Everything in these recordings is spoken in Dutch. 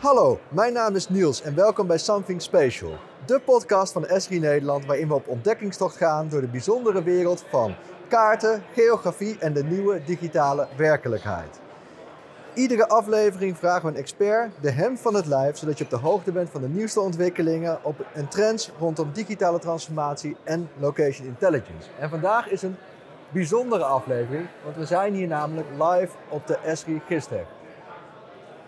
Hallo, mijn naam is Niels en welkom bij Something Special. De podcast van Esri Nederland waarin we op ontdekkingstocht gaan door de bijzondere wereld van kaarten, geografie en de nieuwe digitale werkelijkheid. Iedere aflevering vragen we een expert de hem van het lijf, zodat je op de hoogte bent van de nieuwste ontwikkelingen op en trends rondom digitale transformatie en location intelligence. En vandaag is een bijzondere aflevering, want we zijn hier namelijk live op de Esri Gistheg.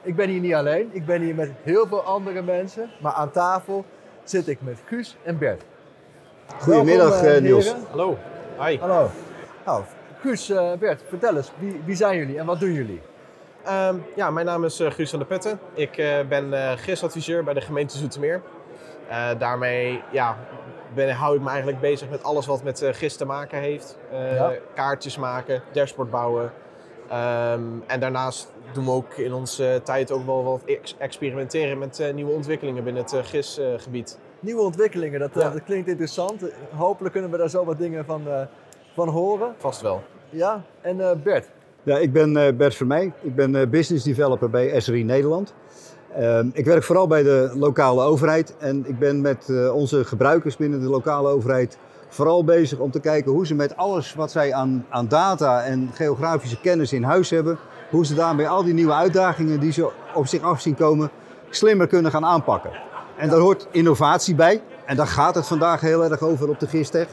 Ik ben hier niet alleen, ik ben hier met heel veel andere mensen, maar aan tafel zit ik met Guus en Bert. Goedemiddag Welkom, eh, Niels. heren. Hallo. Hi. Hallo. Nou, Guus, eh, Bert, vertel eens, wie, wie zijn jullie en wat doen jullie? Ehm, ja, mijn naam is eh, Guus van der Putten. Ik eh, ben eh GIS-adviseur bij de gemeente Zoetermeer. Eh, daarmee ja, ben, hou ik me eigenlijk bezig met alles wat met eh, GIS te maken heeft. Eh, Ja. Kaartjes maken, dashboard bouwen. Ehm, en daarnaast doen we ook in onze tijd ook wel wat ex- experimenteren met eh, nieuwe ontwikkelingen binnen het GIS-gebied. Nieuwe ontwikkelingen, dat, eh, Ja. dat klinkt interessant. Eh, Hopelijk kunnen we daar zo wat dingen van, eh, van horen. Vast wel. Ja, en eh, Bert, Ja, ik ben eh, Bert Vermeij. Ik ben eh, business developer bij SRI Nederland. Ehm, ik werk vooral bij de lokale overheid en ik ben met eh, onze gebruikers binnen de lokale overheid vooral bezig om te kijken hoe ze met alles wat zij aan, aan data en geografische kennis in huis hebben, hoe ze daarmee al die nieuwe uitdagingen die ze op zich af zien komen, slimmer kunnen gaan aanpakken. En daar hoort innovatie bij en daar gaat het vandaag heel erg over op de Gistech.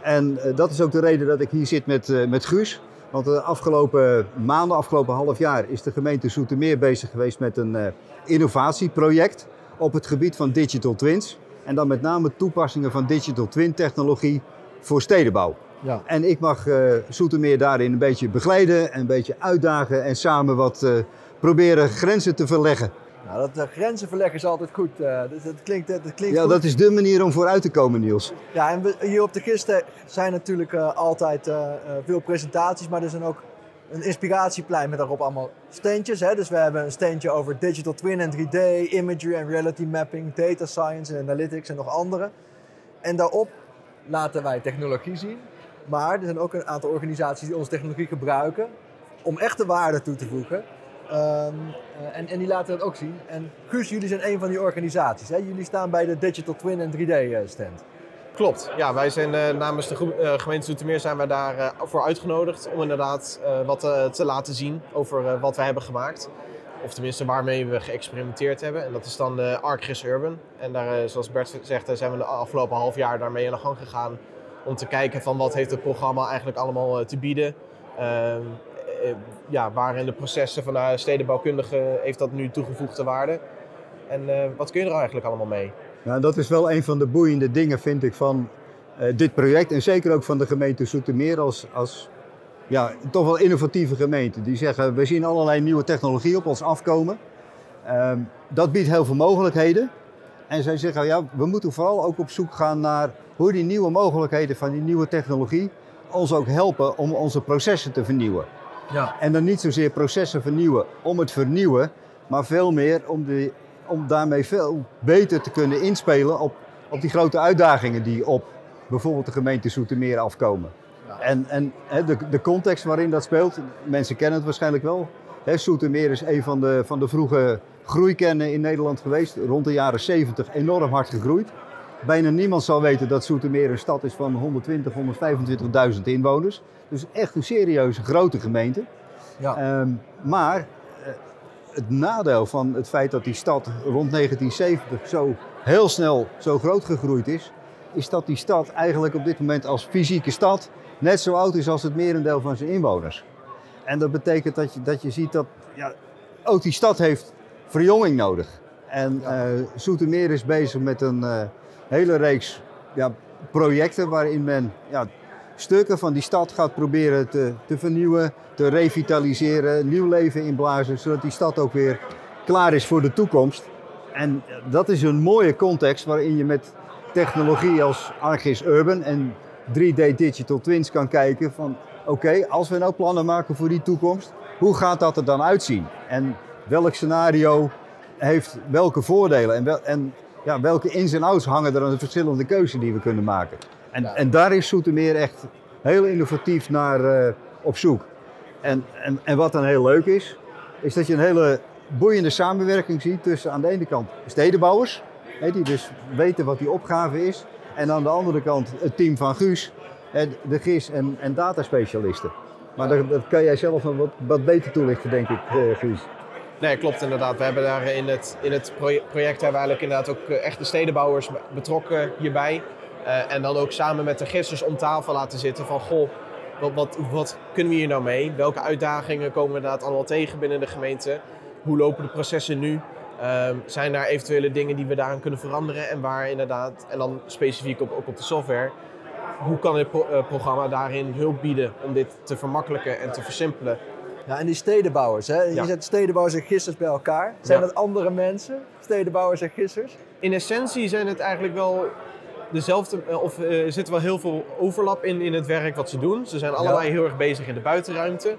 En eh, dat is ook de reden dat ik hier zit met, eh, met Guus. Want de afgelopen maanden, afgelopen half jaar, is de gemeente Zoetermeer bezig geweest met een eh, innovatieproject op het gebied van digital twins. En dan met name toepassingen van digital twin technologie voor stedenbouw. ja. En ik mag eh Zoetermeer daarin een beetje begeleiden, en een beetje uitdagen en samen wat eh, proberen grenzen te verleggen. Nou, dat eh, grenzen verleggen is altijd goed. eh, dus dat klinkt, dat klinkt Ja, goed. dat is de manier om vooruit te komen, Niels. Ja, en we, hier op de Gisten zijn natuurlijk altijd veel presentaties, maar er zijn ook een inspiratieplein met daarop allemaal steentjes. Hè? Dus we hebben een steentje over digital twin en 3D, imagery en reality mapping, data science en analytics en nog andere. En daarop laten wij technologie zien, maar er zijn ook een aantal organisaties die onze technologie gebruiken om echte waarde toe te voegen. Ehm, eh, en, en die laten dat ook zien. En Guus, jullie zijn een van die organisaties. Hè? Jullie staan bij de Digital Twin en 3D eh, stand. Klopt. Ja, wij zijn eh, namens de gro- eh, gemeente Zoetermeer zijn wij daar eh, voor uitgenodigd om inderdaad wat te laten zien over wat wij hebben gemaakt. Of tenminste waarmee we geëxperimenteerd hebben. En dat is dan de ArcGIS Urban. En daar, zoals Bert zegt, zijn we de afgelopen half jaar daarmee aan de gang gegaan. Om te kijken van wat heeft het programma eigenlijk allemaal te bieden. Ehm, eh, ja, waar in de processen van de stedenbouwkundige heeft dat nu toegevoegde waarde. En wat kun je er eigenlijk allemaal mee? Ja, dat is wel een van de boeiende dingen, vind ik, van eh, dit project. En zeker ook van de gemeente Zoetermeer als, als ja, toch wel innovatieve gemeente. Die zeggen, we zien allerlei nieuwe technologie op ons afkomen. Ehm, dat biedt heel veel mogelijkheden. En zij zeggen, ja, we moeten vooral ook op zoek gaan naar hoe die nieuwe mogelijkheden van die nieuwe technologie ons ook helpen om onze processen te vernieuwen. Ja. En dan niet zozeer processen vernieuwen om het vernieuwen, maar veel meer om, de, om daarmee veel beter te kunnen inspelen op, op die grote uitdagingen die op bijvoorbeeld de gemeente Zoetermeer afkomen. Ja. En, en de, de context waarin dat speelt, mensen kennen het waarschijnlijk wel. Hè, Zoetermeer is een van de, van de vroege groeikernen in Nederland geweest, rond de jaren 70 enorm hard gegroeid. Bijna niemand zal weten dat Zoetermeer een stad is van 120, 125.000 inwoners. Dus echt een serieuze grote gemeente. Ja. Ehm, maar het nadeel van het feit dat die stad rond 1970 zo heel snel zo groot gegroeid is, is dat die stad eigenlijk op dit moment als fysieke stad net zo oud is als het merendeel van zijn inwoners. En dat betekent dat je, dat je ziet dat ja, ook die stad heeft verjonging nodig. En Ja. eh Zoetermeer is bezig met een eh, hele reeks ja, projecten waarin men ja, stukken van die stad gaat proberen te, te vernieuwen, te revitaliseren, nieuw leven inblazen, zodat die stad ook weer klaar is voor de toekomst. En dat is een mooie context waarin je met technologie als ArcGIS Urban en 3D Digital Twins kan kijken van oké, als we nou plannen maken voor die toekomst, hoe gaat dat er dan uitzien? En welk scenario heeft welke voordelen en, wel, en ja, welke ins en outs hangen er aan de verschillende keuzes die we kunnen maken? En, Ja. en daar is Zoetermeer echt heel innovatief naar eh, op zoek. En, en, en wat dan heel leuk is, is dat je een hele boeiende samenwerking zie tussen aan de ene kant stedenbouwers, hè, die dus weten wat die opgave is. En aan de andere kant het team van Guus, hè, de GIS en, en dataspecialisten. Maar dat, dat kan jij zelf wat, wat beter toelichten, denk ik, eh, Guus. Nee, klopt inderdaad. We hebben daar in het, in het proje- project hebben we eigenlijk inderdaad ook eh, echt de stedenbouwers betrokken hierbij. Eh, en dan ook samen met de gisters om tafel laten zitten van goh, wat, wat, kunnen we hier nou mee? Welke uitdagingen komen we inderdaad allemaal tegen binnen de gemeente? Hoe lopen de processen nu? Ehm, zijn daar eventuele dingen die we daaraan kunnen veranderen? En waar inderdaad, en dan specifiek op, ook op de software, hoe kan het eh, programma daarin hulp bieden om dit te vermakkelijken en te versimpelen? Ja, en die stedenbouwers, hè? je Ja. zet stedenbouwers en gissers bij elkaar. Zijn Ja. dat andere mensen, stedenbouwers en gissers? In essentie zijn het eigenlijk wel dezelfde, eh, of eh, er zit wel heel veel overlap in, in het werk wat ze doen. Ze zijn allebei heel erg bezig in de buitenruimte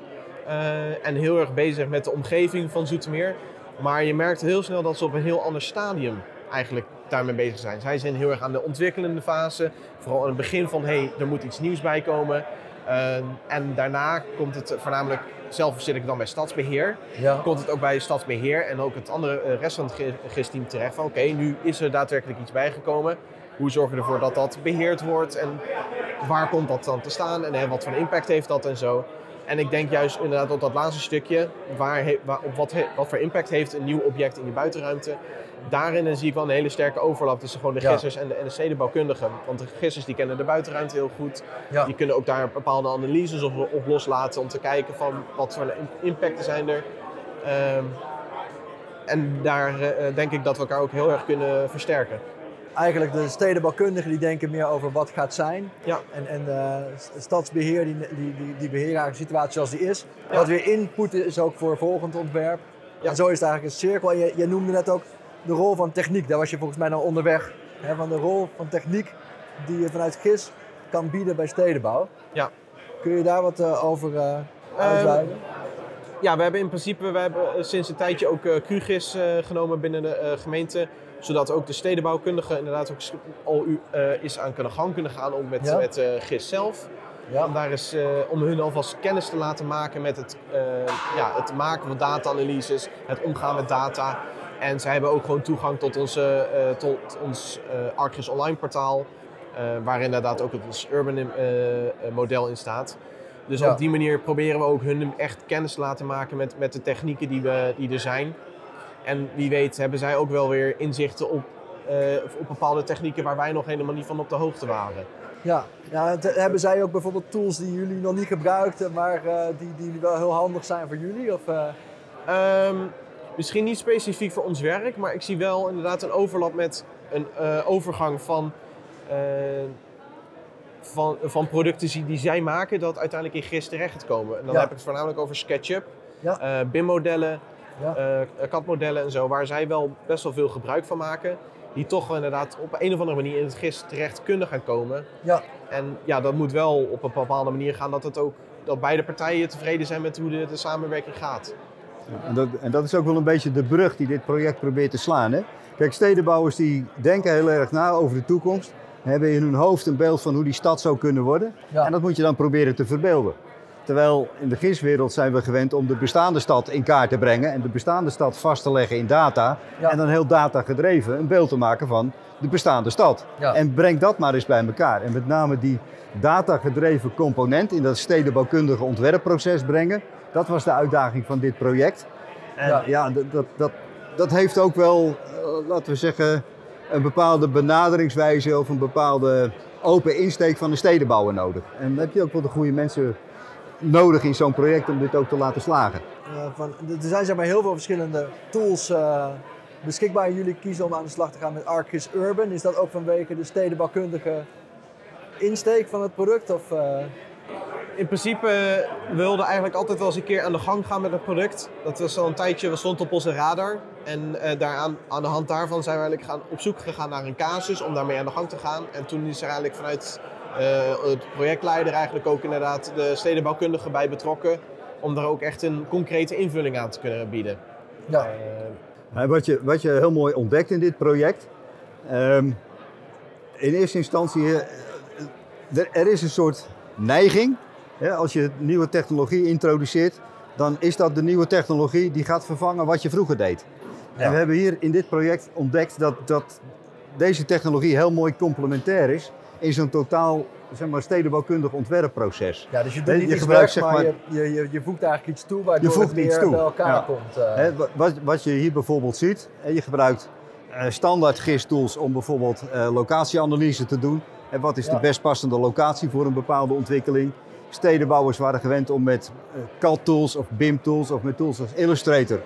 eh, en heel erg bezig met de omgeving van Zoetermeer. Maar je merkt heel snel dat ze op een heel ander stadium eigenlijk daarmee bezig zijn. Zij zijn heel erg aan de ontwikkelende fase, vooral aan het begin van hé, hey, er moet iets nieuws bij komen. Eh, en daarna komt het voornamelijk, zelf zit ik dan bij stadsbeheer Ja. komt het ook bij stadsbeheer en ook het andere eh, rest van het ge- GIS-team terecht. Van oké, nu is er daadwerkelijk iets bijgekomen. Hoe zorgen we ervoor dat dat beheerd wordt en waar komt dat dan te staan en eh, wat voor impact heeft dat en zo. En ik denk juist inderdaad op dat laatste stukje, waar, waar, op wat, wat voor impact heeft een nieuw object in je buitenruimte. Daarin zie ik wel een hele sterke overlap tussen gewoon de Ja. gissers en de, en de stedenbouwkundigen. Want de gissers die kennen de buitenruimte heel goed. Ja. Die kunnen ook daar bepaalde analyses op, op loslaten om te kijken van wat voor im- impacten zijn er. Ehm, en daar eh, denk ik dat we elkaar ook heel erg kunnen versterken. Eigenlijk de stedenbouwkundigen die denken meer over wat gaat zijn. Ja. En, en de stadsbeheer die, die, die, die beheren eigenlijk de situatie zoals die is. Ja. Wat weer input is ook voor volgend ontwerp. Ja. En zo is het eigenlijk een cirkel. En je, je noemde net ook de rol van techniek. Daar was je volgens mij nou onderweg. Hè, van de rol van techniek die je vanuit GIS kan bieden bij stedenbouw. Ja. Kun je daar wat eh, over eh uitweiden? Ja, we hebben in principe we hebben eh, sinds een tijdje ook eh QGIS eh, genomen binnen de eh, gemeente. Zodat ook de stedenbouwkundigen inderdaad ook al u, eh, is aan kunnen gang kunnen gaan ook met, Ja. met eh, GIS zelf. ja. Om, daar eens, eh, om hun alvast kennis te laten maken met het, ja, het maken van data-analyses, het omgaan met data. En zij hebben ook gewoon toegang tot, onze, tot ons ArcGIS online portaal, waar inderdaad ook het Urban model in staat. Dus Ja. op die manier proberen we ook hun echt kennis te laten maken met, met de technieken die, we, die er zijn. En wie weet hebben zij ook wel weer inzichten op, eh, op bepaalde technieken waar wij nog helemaal niet van op de hoogte waren. Ja, ja het- hebben zij ook bijvoorbeeld tools die jullie nog niet gebruikten, maar eh, die, die wel heel handig zijn voor jullie? Of, eh, Ehm, misschien niet specifiek voor ons werk, maar ik zie wel inderdaad een overlap met een eh, overgang van, eh, van, van producten die, zij maken, dat uiteindelijk in GIS terecht komen. En dan Ja. heb ik het voornamelijk over SketchUp, Ja. eh, BIM-modellen, Ja. eh, CAD-modellen en zo, waar zij wel best wel veel gebruik van maken. Die toch wel inderdaad op een of andere manier in het GIS terecht kunnen gaan komen. ja, En ja, dat moet wel op een bepaalde manier gaan dat, het ook, dat beide partijen tevreden zijn met hoe de, de samenwerking gaat. En dat, en dat is ook wel een beetje de brug die dit project probeert te slaan. Hè? Kijk, stedenbouwers die denken heel erg na over de toekomst. Hebben in hun hoofd een beeld van hoe die stad zou kunnen worden. Ja. En dat moet je dan proberen te verbeelden. Terwijl in de GIS-wereld zijn we gewend om de bestaande stad in kaart te brengen. En de bestaande stad vast te leggen in data. Ja. En dan heel data gedreven een beeld te maken van de bestaande stad. Ja. En breng dat maar eens bij elkaar. En met name die datagedreven component in dat stedenbouwkundige ontwerpproces brengen. Dat was de uitdaging van dit project. En Ja. ja, dat, dat, dat, dat heeft ook wel, eh, laten we zeggen, een bepaalde benaderingswijze of een bepaalde open insteek van de stedenbouwer nodig. En dan heb je ook wel de goede mensen nodig in zo'n project om dit ook te laten slagen. eh, van, er zijn zeg maar heel veel verschillende tools eh, beschikbaar. Jullie kiezen om aan de slag te gaan met ArcGIS Urban. Is dat ook vanwege de stedenbouwkundige insteek van het product? Of, eh, In principe we wilden eigenlijk altijd wel eens een keer aan de gang gaan met het product. Dat was al een tijdje, we stond op onze radar. En eh daaraan, aan de hand daarvan zijn we eigenlijk gaan, op zoek gegaan naar een casus om daarmee aan de gang te gaan. En toen is er eigenlijk vanuit het projectleider eigenlijk ook inderdaad de stedenbouwkundige bij betrokken. Om daar ook echt een concrete invulling aan te kunnen bieden. ja. Eh, En wat, je, wat je heel mooi ontdekt in dit project. ehm, in eerste instantie, eh, er, er is een soort neiging. Hè, als je nieuwe technologie introduceert, dan is dat de nieuwe technologie die gaat vervangen wat je vroeger deed. Ja. En we hebben hier in dit project ontdekt dat, dat deze technologie heel mooi complementair is in zo'n totaal zeg maar, stedenbouwkundig ontwerpproces. Ja, dus je doet niet je iets gebruikt, weg, zeg maar, maar- je, je, je, voegt eigenlijk iets toe waardoor Je voegt het iets toe. bij elkaar Ja. komt. eh. Wat, wat je hier bijvoorbeeld ziet, je gebruikt eh, standaard GIS-tools om bijvoorbeeld eh, locatieanalyse te doen. En wat is Ja. de best passende locatie voor een bepaalde ontwikkeling? Stedenbouwers waren gewend om met CAD-tools of BIM-tools of met tools als Illustrator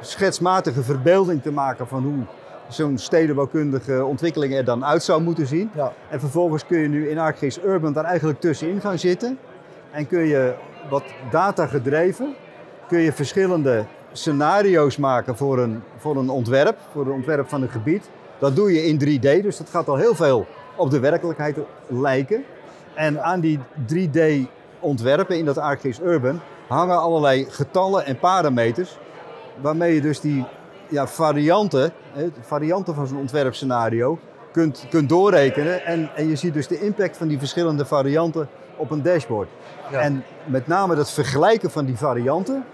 schetsmatige verbeelding te maken van hoe zo'n stedenbouwkundige ontwikkeling er dan uit zou moeten zien. ja. En vervolgens kun je nu in ArcGIS Urban daar eigenlijk tussenin gaan zitten. En kun je wat data gedreven, kun je verschillende scenario's maken voor een, voor een ontwerp, voor een ontwerp van een gebied. Dat doe je in 3D, dus dat gaat al heel veel op de werkelijkheid lijken. En aan die 3D ontwerpen in dat ArcGIS Urban hangen allerlei getallen en parameters. Waarmee je dus die ja, varianten, varianten van zo'n ontwerpscenario kunt, kunt doorrekenen. En, en je ziet dus de impact van die verschillende varianten op een dashboard. Ja. En met name het vergelijken van die varianten,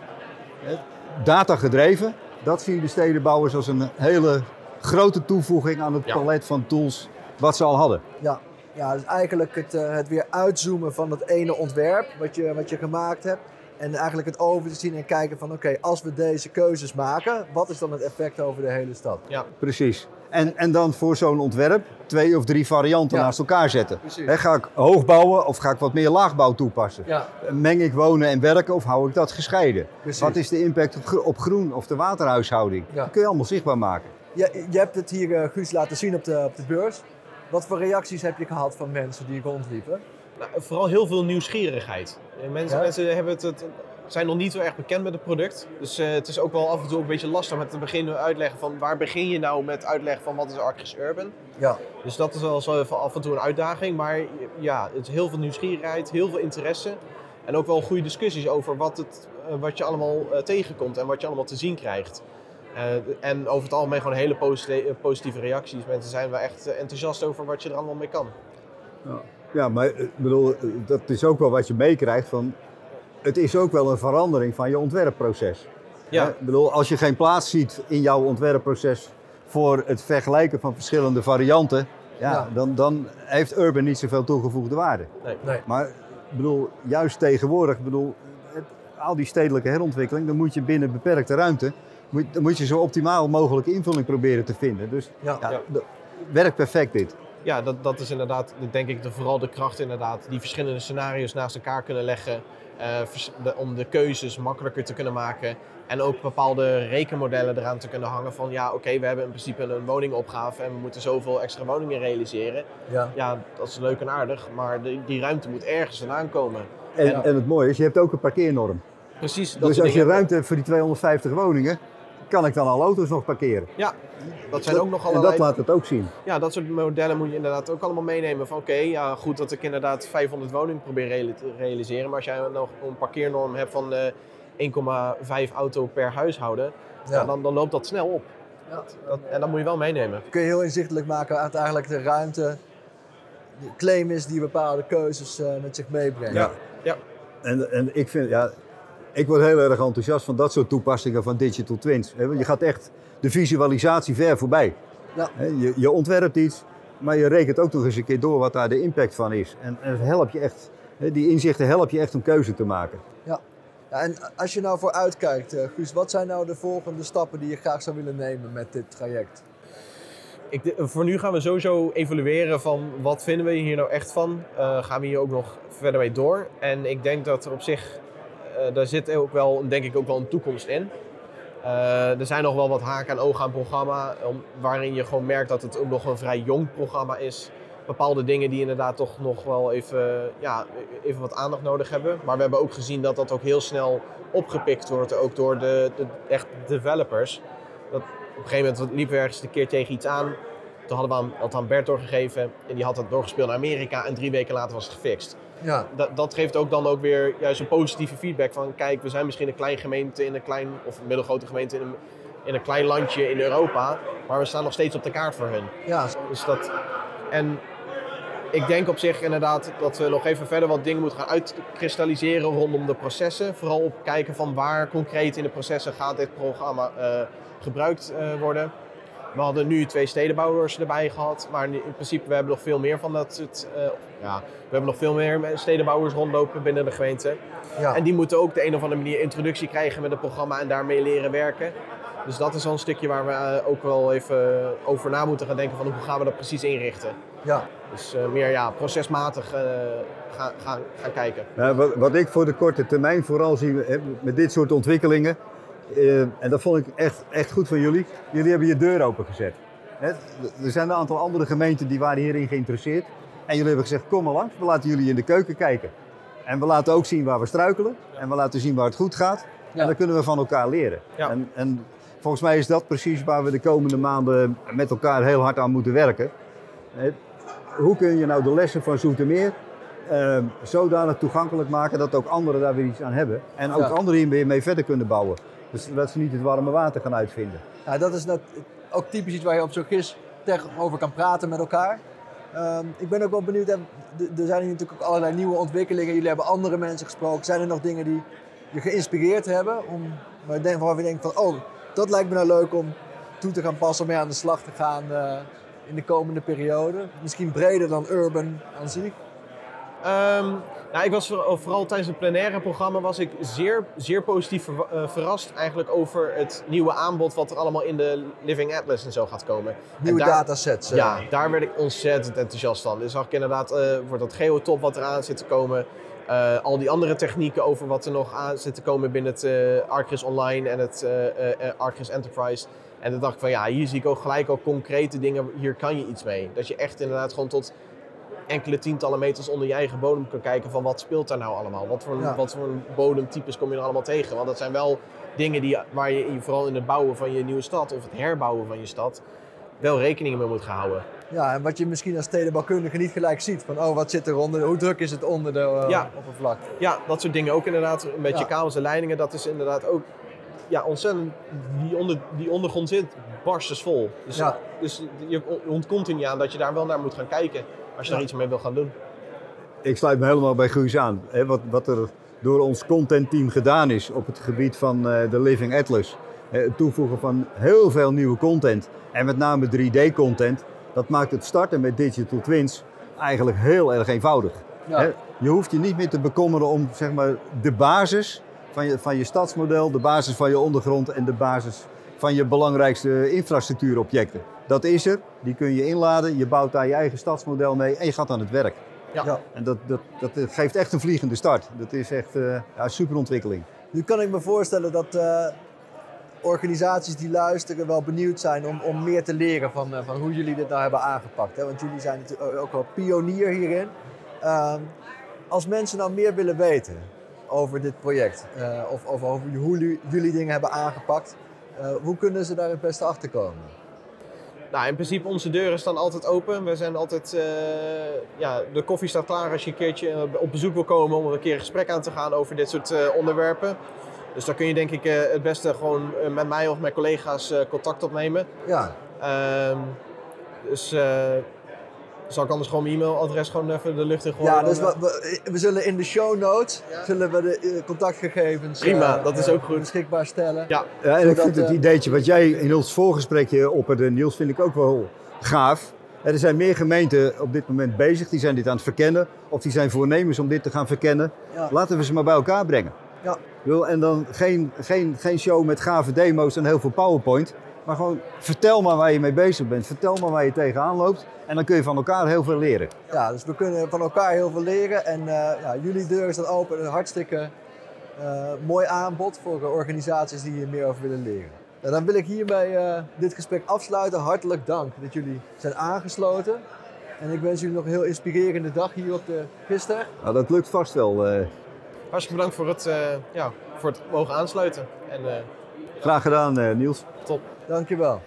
hè, data gedreven, dat zien de stedenbouwers als een hele grote toevoeging aan het Ja. palet van tools wat ze al hadden. Ja, ja dus eigenlijk het, eh, het weer uitzoomen van dat ene ontwerp wat je, wat je gemaakt hebt. En eigenlijk het over te zien en kijken van oké, als we deze keuzes maken, wat is dan het effect over de hele stad? Ja, Precies. En, en dan voor zo'n ontwerp twee of drie varianten Ja. naast elkaar zetten. Precies. Hè, ga ik hoog bouwen of ga ik wat meer laagbouw toepassen? Ja, Meng ik wonen en werken of hou ik dat gescheiden? precies. Wat is de impact op groen of de waterhuishouding? Ja. Dat kun je allemaal zichtbaar maken. Je, je hebt het hier, eh, Guus, laten zien op de, op de beurs. Wat voor reacties heb je gehad van mensen die rondliepen? nou, vooral heel veel nieuwsgierigheid. Eh, Mensen, Ja? mensen hebben het, het, zijn nog niet zo erg bekend met het product. Dus eh, het is ook wel af en toe een beetje lastig met te beginnen uitleggen van waar begin je nou met uitleggen van wat is ArcGIS Urban. Ja, Dus dat is wel zo even af en toe een uitdaging. Maar ja, het is heel veel nieuwsgierigheid, heel veel interesse. En ook wel goede discussies over wat, het, eh, wat je allemaal tegenkomt en wat je allemaal te zien krijgt. Eh, en over het algemeen gewoon hele positi- positieve reacties. Mensen zijn wel echt enthousiast over wat je er allemaal mee kan. Ja, maar eh, ik bedoel, eh, dat is ook wel wat je meekrijgt van... Het is ook wel een verandering van je ontwerpproces. Ja? Ik bedoel, als je geen plaats ziet in jouw ontwerpproces voor het vergelijken van verschillende varianten, ja, Ja. Dan, dan heeft Urban niet zoveel toegevoegde waarde. nee. Maar ik bedoel, juist tegenwoordig, ik bedoel, het- al die stedelijke herontwikkeling, dan moet je binnen beperkte ruimte, moet, dan moet je zo optimaal mogelijke invulling proberen te vinden. Dus Ja. ja, Ja. werkt perfect dit. Ja dat, dat is inderdaad, denk ik, de, vooral de kracht inderdaad. Die verschillende scenario's naast elkaar kunnen leggen. eh, de- om de keuzes makkelijker te kunnen maken. En ook bepaalde rekenmodellen eraan te kunnen hangen van ja, oké, we hebben in principe een woningopgave en we moeten zoveel extra woningen realiseren. Ja. Ja, dat is leuk en aardig, maar die, die ruimte moet ergens vandaan komen. En, en het mooie is, je hebt ook een parkeernorm. Precies. Dat dus als je ruimte hebt voor die 250 woningen, kan ik dan al auto's nog parkeren. Ja, dat zijn ook nog En allerlei... dat laat het ook zien. Ja, dat soort modellen moet je inderdaad ook allemaal meenemen. Van oké, ja, goed dat ik inderdaad 500 woningen probeer te realiseren. Maar als jij nog een parkeernorm hebt van eh 1,5 auto per huishouden, Ja. dan, dan loopt dat snel op. Ja. Dat, en dat moet je wel meenemen. Kun je heel inzichtelijk maken uit eigenlijk de ruimte, de claim is die bepaalde keuzes eh, met zich meebrengen. Ja. Ja. En, en ik vind, ja, ik word heel erg enthousiast van dat soort toepassingen van digital twins. Je gaat echt de visualisatie ver voorbij. Ja. Hè, Je, je ontwerpt iets, maar je rekent ook nog eens een keer door wat daar de impact van is. En, helpt je echt, hè, die inzichten helpen je echt om keuze te maken. Ja, en als je nou vooruit kijkt, eh, Guus, wat zijn nou de volgende stappen die je graag zou willen nemen met dit traject? Ik, voor nu gaan we sowieso evalueren van wat vinden we hier nou echt van. Eh, gaan we hier ook nog verder mee door. En ik denk dat er op zich, daar zit ook wel, denk ik ook wel een toekomst in. Eh, er zijn nog wel wat haken en ogen aan programma, waarin je gewoon merkt dat het ook nog een vrij jong programma is. Bepaalde dingen die inderdaad toch nog wel even, ja, even wat aandacht nodig hebben. Maar we hebben ook gezien dat dat ook heel snel opgepikt wordt, ook door de, de echt developers. Dat, op een gegeven moment liepen we ergens een keer tegen iets aan. Toen hadden we aan, aan Bert doorgegeven en die had het doorgespeeld naar Amerika en drie weken later was het gefixt. Ja, Dat, dat geeft ook dan ook weer juist een positieve feedback van kijk, we zijn misschien een klein gemeente in een klein, of een middelgrote gemeente in een, in een klein landje in Europa, maar we staan nog steeds op de kaart voor hun. ja, Dus dat, en ik denk op zich inderdaad dat we nog even verder wat dingen moeten gaan uitkristalliseren rondom de processen. Vooral op kijken van waar concreet in de processen gaat dit programma uh, gebruikt uh, worden. We hadden nu twee stedenbouwers erbij gehad, maar in principe we hebben nog veel meer van dat soort, uh, ja, we hebben nog veel meer stedenbouwers rondlopen binnen de gemeente. Ja. En die moeten ook de een of andere manier introductie krijgen met het programma en daarmee leren werken. Dus dat is wel een stukje waar we eh, ook wel even over na moeten gaan denken van hoe gaan we dat precies inrichten. Ja. Dus uh, meer ja, procesmatig uh, gaan, gaan, gaan kijken. Ja, wat, wat, ik voor de korte termijn vooral zie met dit soort ontwikkelingen, uh, en dat vond ik echt, echt goed van jullie, jullie hebben je deur opengezet. Er zijn een aantal andere gemeenten die waren hierin geïnteresseerd. En jullie hebben gezegd, kom maar langs, we laten jullie in de keuken kijken. En we laten ook zien waar we struikelen. En we laten zien waar het goed gaat. Ja. En dan kunnen we van elkaar leren. Ja. En, en volgens mij is dat precies waar we de komende maanden met elkaar heel hard aan moeten werken. Hoe kun je nou de lessen van Zoetermeer uh, zodanig toegankelijk maken dat ook anderen daar weer iets aan hebben. En ook anderen hier weer mee verder kunnen bouwen. Dus dat ze niet het warme water gaan uitvinden. Ja, dat is ook typisch iets waar je op zo'n gis over kan praten met elkaar. Um, ik ben ook wel benieuwd, er zijn hier natuurlijk ook allerlei nieuwe ontwikkelingen. Jullie hebben andere mensen gesproken. Zijn er nog dingen die je geïnspireerd hebben? Om, waarvan je denkt van, oh, dat lijkt me nou leuk om toe te gaan passen, om mee aan de slag te gaan uh, in de komende periode. Misschien breder dan urban aan zich. Um, nou, ik was vooral tijdens het plenaire programma was ik zeer, zeer positief ver, uh, verrast eigenlijk over het nieuwe aanbod wat er allemaal in de Living Atlas en zo gaat komen. Nieuwe daar, datasets. Uh. Ja, daar werd ik ontzettend enthousiast van. Dus zag ik inderdaad uh, voor dat geotop wat eraan zit te komen. Uh, al die andere technieken over wat er nog aan zit te komen binnen het Arcris Online en het Arcris Enterprise. En dan dacht ik van ja, hier zie ik ook gelijk al concrete dingen, hier kan je iets mee. Dat je echt inderdaad gewoon tot enkele tientallen meters onder je eigen bodem kan kijken van wat speelt daar nou allemaal? Wat voor, ja. wat voor bodemtypes kom je er allemaal tegen? Want dat zijn wel dingen die, waar je vooral in het bouwen van je nieuwe stad of het herbouwen van je stad wel rekening mee moet gaan houden. Ja, en wat je misschien als stedenbouwkundige niet gelijk ziet. Van, oh, wat zit eronder? Hoe druk is het onder de uh, ja. oppervlakte? Ja, dat soort dingen ook inderdaad. Met ja. je kabels en leidingen, dat is inderdaad ook ja, ontzettend... Die, onder, die ondergrond zit barstensvol. Dus, ja. dus je ontkomt er niet aan dat je daar wel naar moet gaan kijken. Als je daar iets mee wil gaan doen. Ik sluit me helemaal bij Guus aan. Hè, wat, wat er door ons contentteam gedaan is op het gebied van uh, de Living Atlas. Het toevoegen van heel veel nieuwe content. En met name 3D-content dat maakt het starten met digital twins eigenlijk heel erg eenvoudig. Ja. Je hoeft je niet meer te bekommeren om zeg maar, de basis van je, van je stadsmodel, de basis van je ondergrond en de basis van je belangrijkste infrastructuurobjecten. Dat is er, die kun je inladen, je bouwt daar je eigen stadsmodel mee en je gaat aan het werk. Ja. En dat, dat, dat geeft echt een vliegende start. Dat is echt uh, ja, super ontwikkeling. Nu kan ik me voorstellen dat uh, organisaties die luisteren wel benieuwd zijn om, om meer te leren van, uh, van hoe jullie dit nou hebben aangepakt. Hè? Want jullie zijn natuurlijk ook wel pionier hierin. Uh, als mensen nou meer willen weten over dit project uh, of, of, over hoe jullie, jullie dingen hebben aangepakt, uh, hoe kunnen ze daar het beste achter komen? Nou, in principe onze deuren staan altijd open. We zijn altijd, ja, de koffie staat klaar als je een keertje op bezoek wil komen om een keer een gesprek aan te gaan over dit soort onderwerpen. Dus daar kun je denk ik uh, het beste gewoon met mij of mijn collega's contact opnemen. Ja. Um, dus zal ik anders gewoon mijn e-mailadres gewoon even de lucht in gooien? Ja, dus we, we, we, zullen in de show notes ja. zullen we de contactgegevens Prima, dat is ook goed. beschikbaar stellen. Ja, ja en ik vind het ideetje wat jij in ons voorgesprekje opperde, Niels, vind ik ook wel gaaf. Er zijn meer gemeenten op dit moment bezig, die zijn dit aan het verkennen. Of die zijn voornemens om dit te gaan verkennen. Ja. Laten we ze maar bij elkaar brengen. Ja. En dan geen, geen, geen show met gave demo's en heel veel PowerPoint. Maar gewoon vertel maar waar je mee bezig bent. Vertel maar waar je tegenaan loopt. En dan kun je van elkaar heel veel leren. Ja, dus we kunnen van elkaar heel veel leren. En uh, ja, jullie deur is dan open. Een hartstikke uh, mooi aanbod voor organisaties die hier meer over willen leren. Nou, dan wil ik hierbij uh, dit gesprek afsluiten. Hartelijk dank dat jullie zijn aangesloten. En ik wens jullie nog een heel inspirerende dag hier op de Gister. Nou, dat lukt vast wel. Hartstikke bedankt voor het, uh, ja, voor het mogen aansluiten. En, uh, Graag gedaan, uh, Niels. Top. Dankjewel.